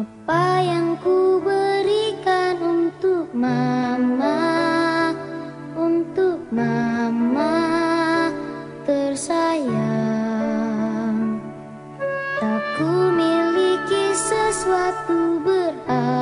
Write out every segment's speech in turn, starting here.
Apa yang ku berikan untuk mama? Untuk mama tersayang. Tak ku miliki sesuatu berharga.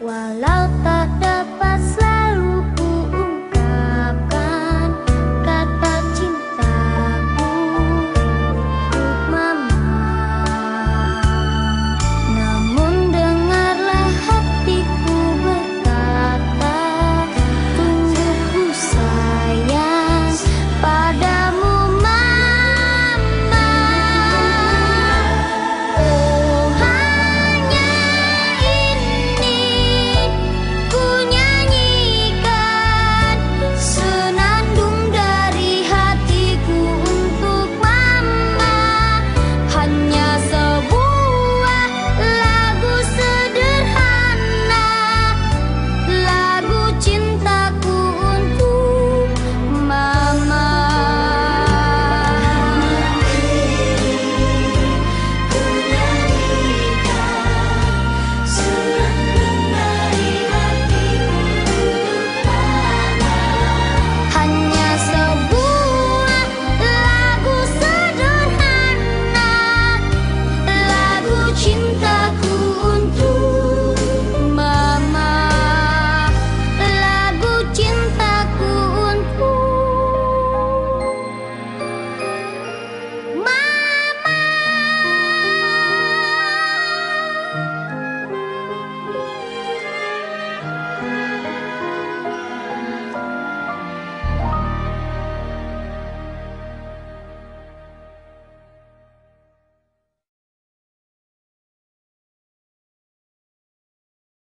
完了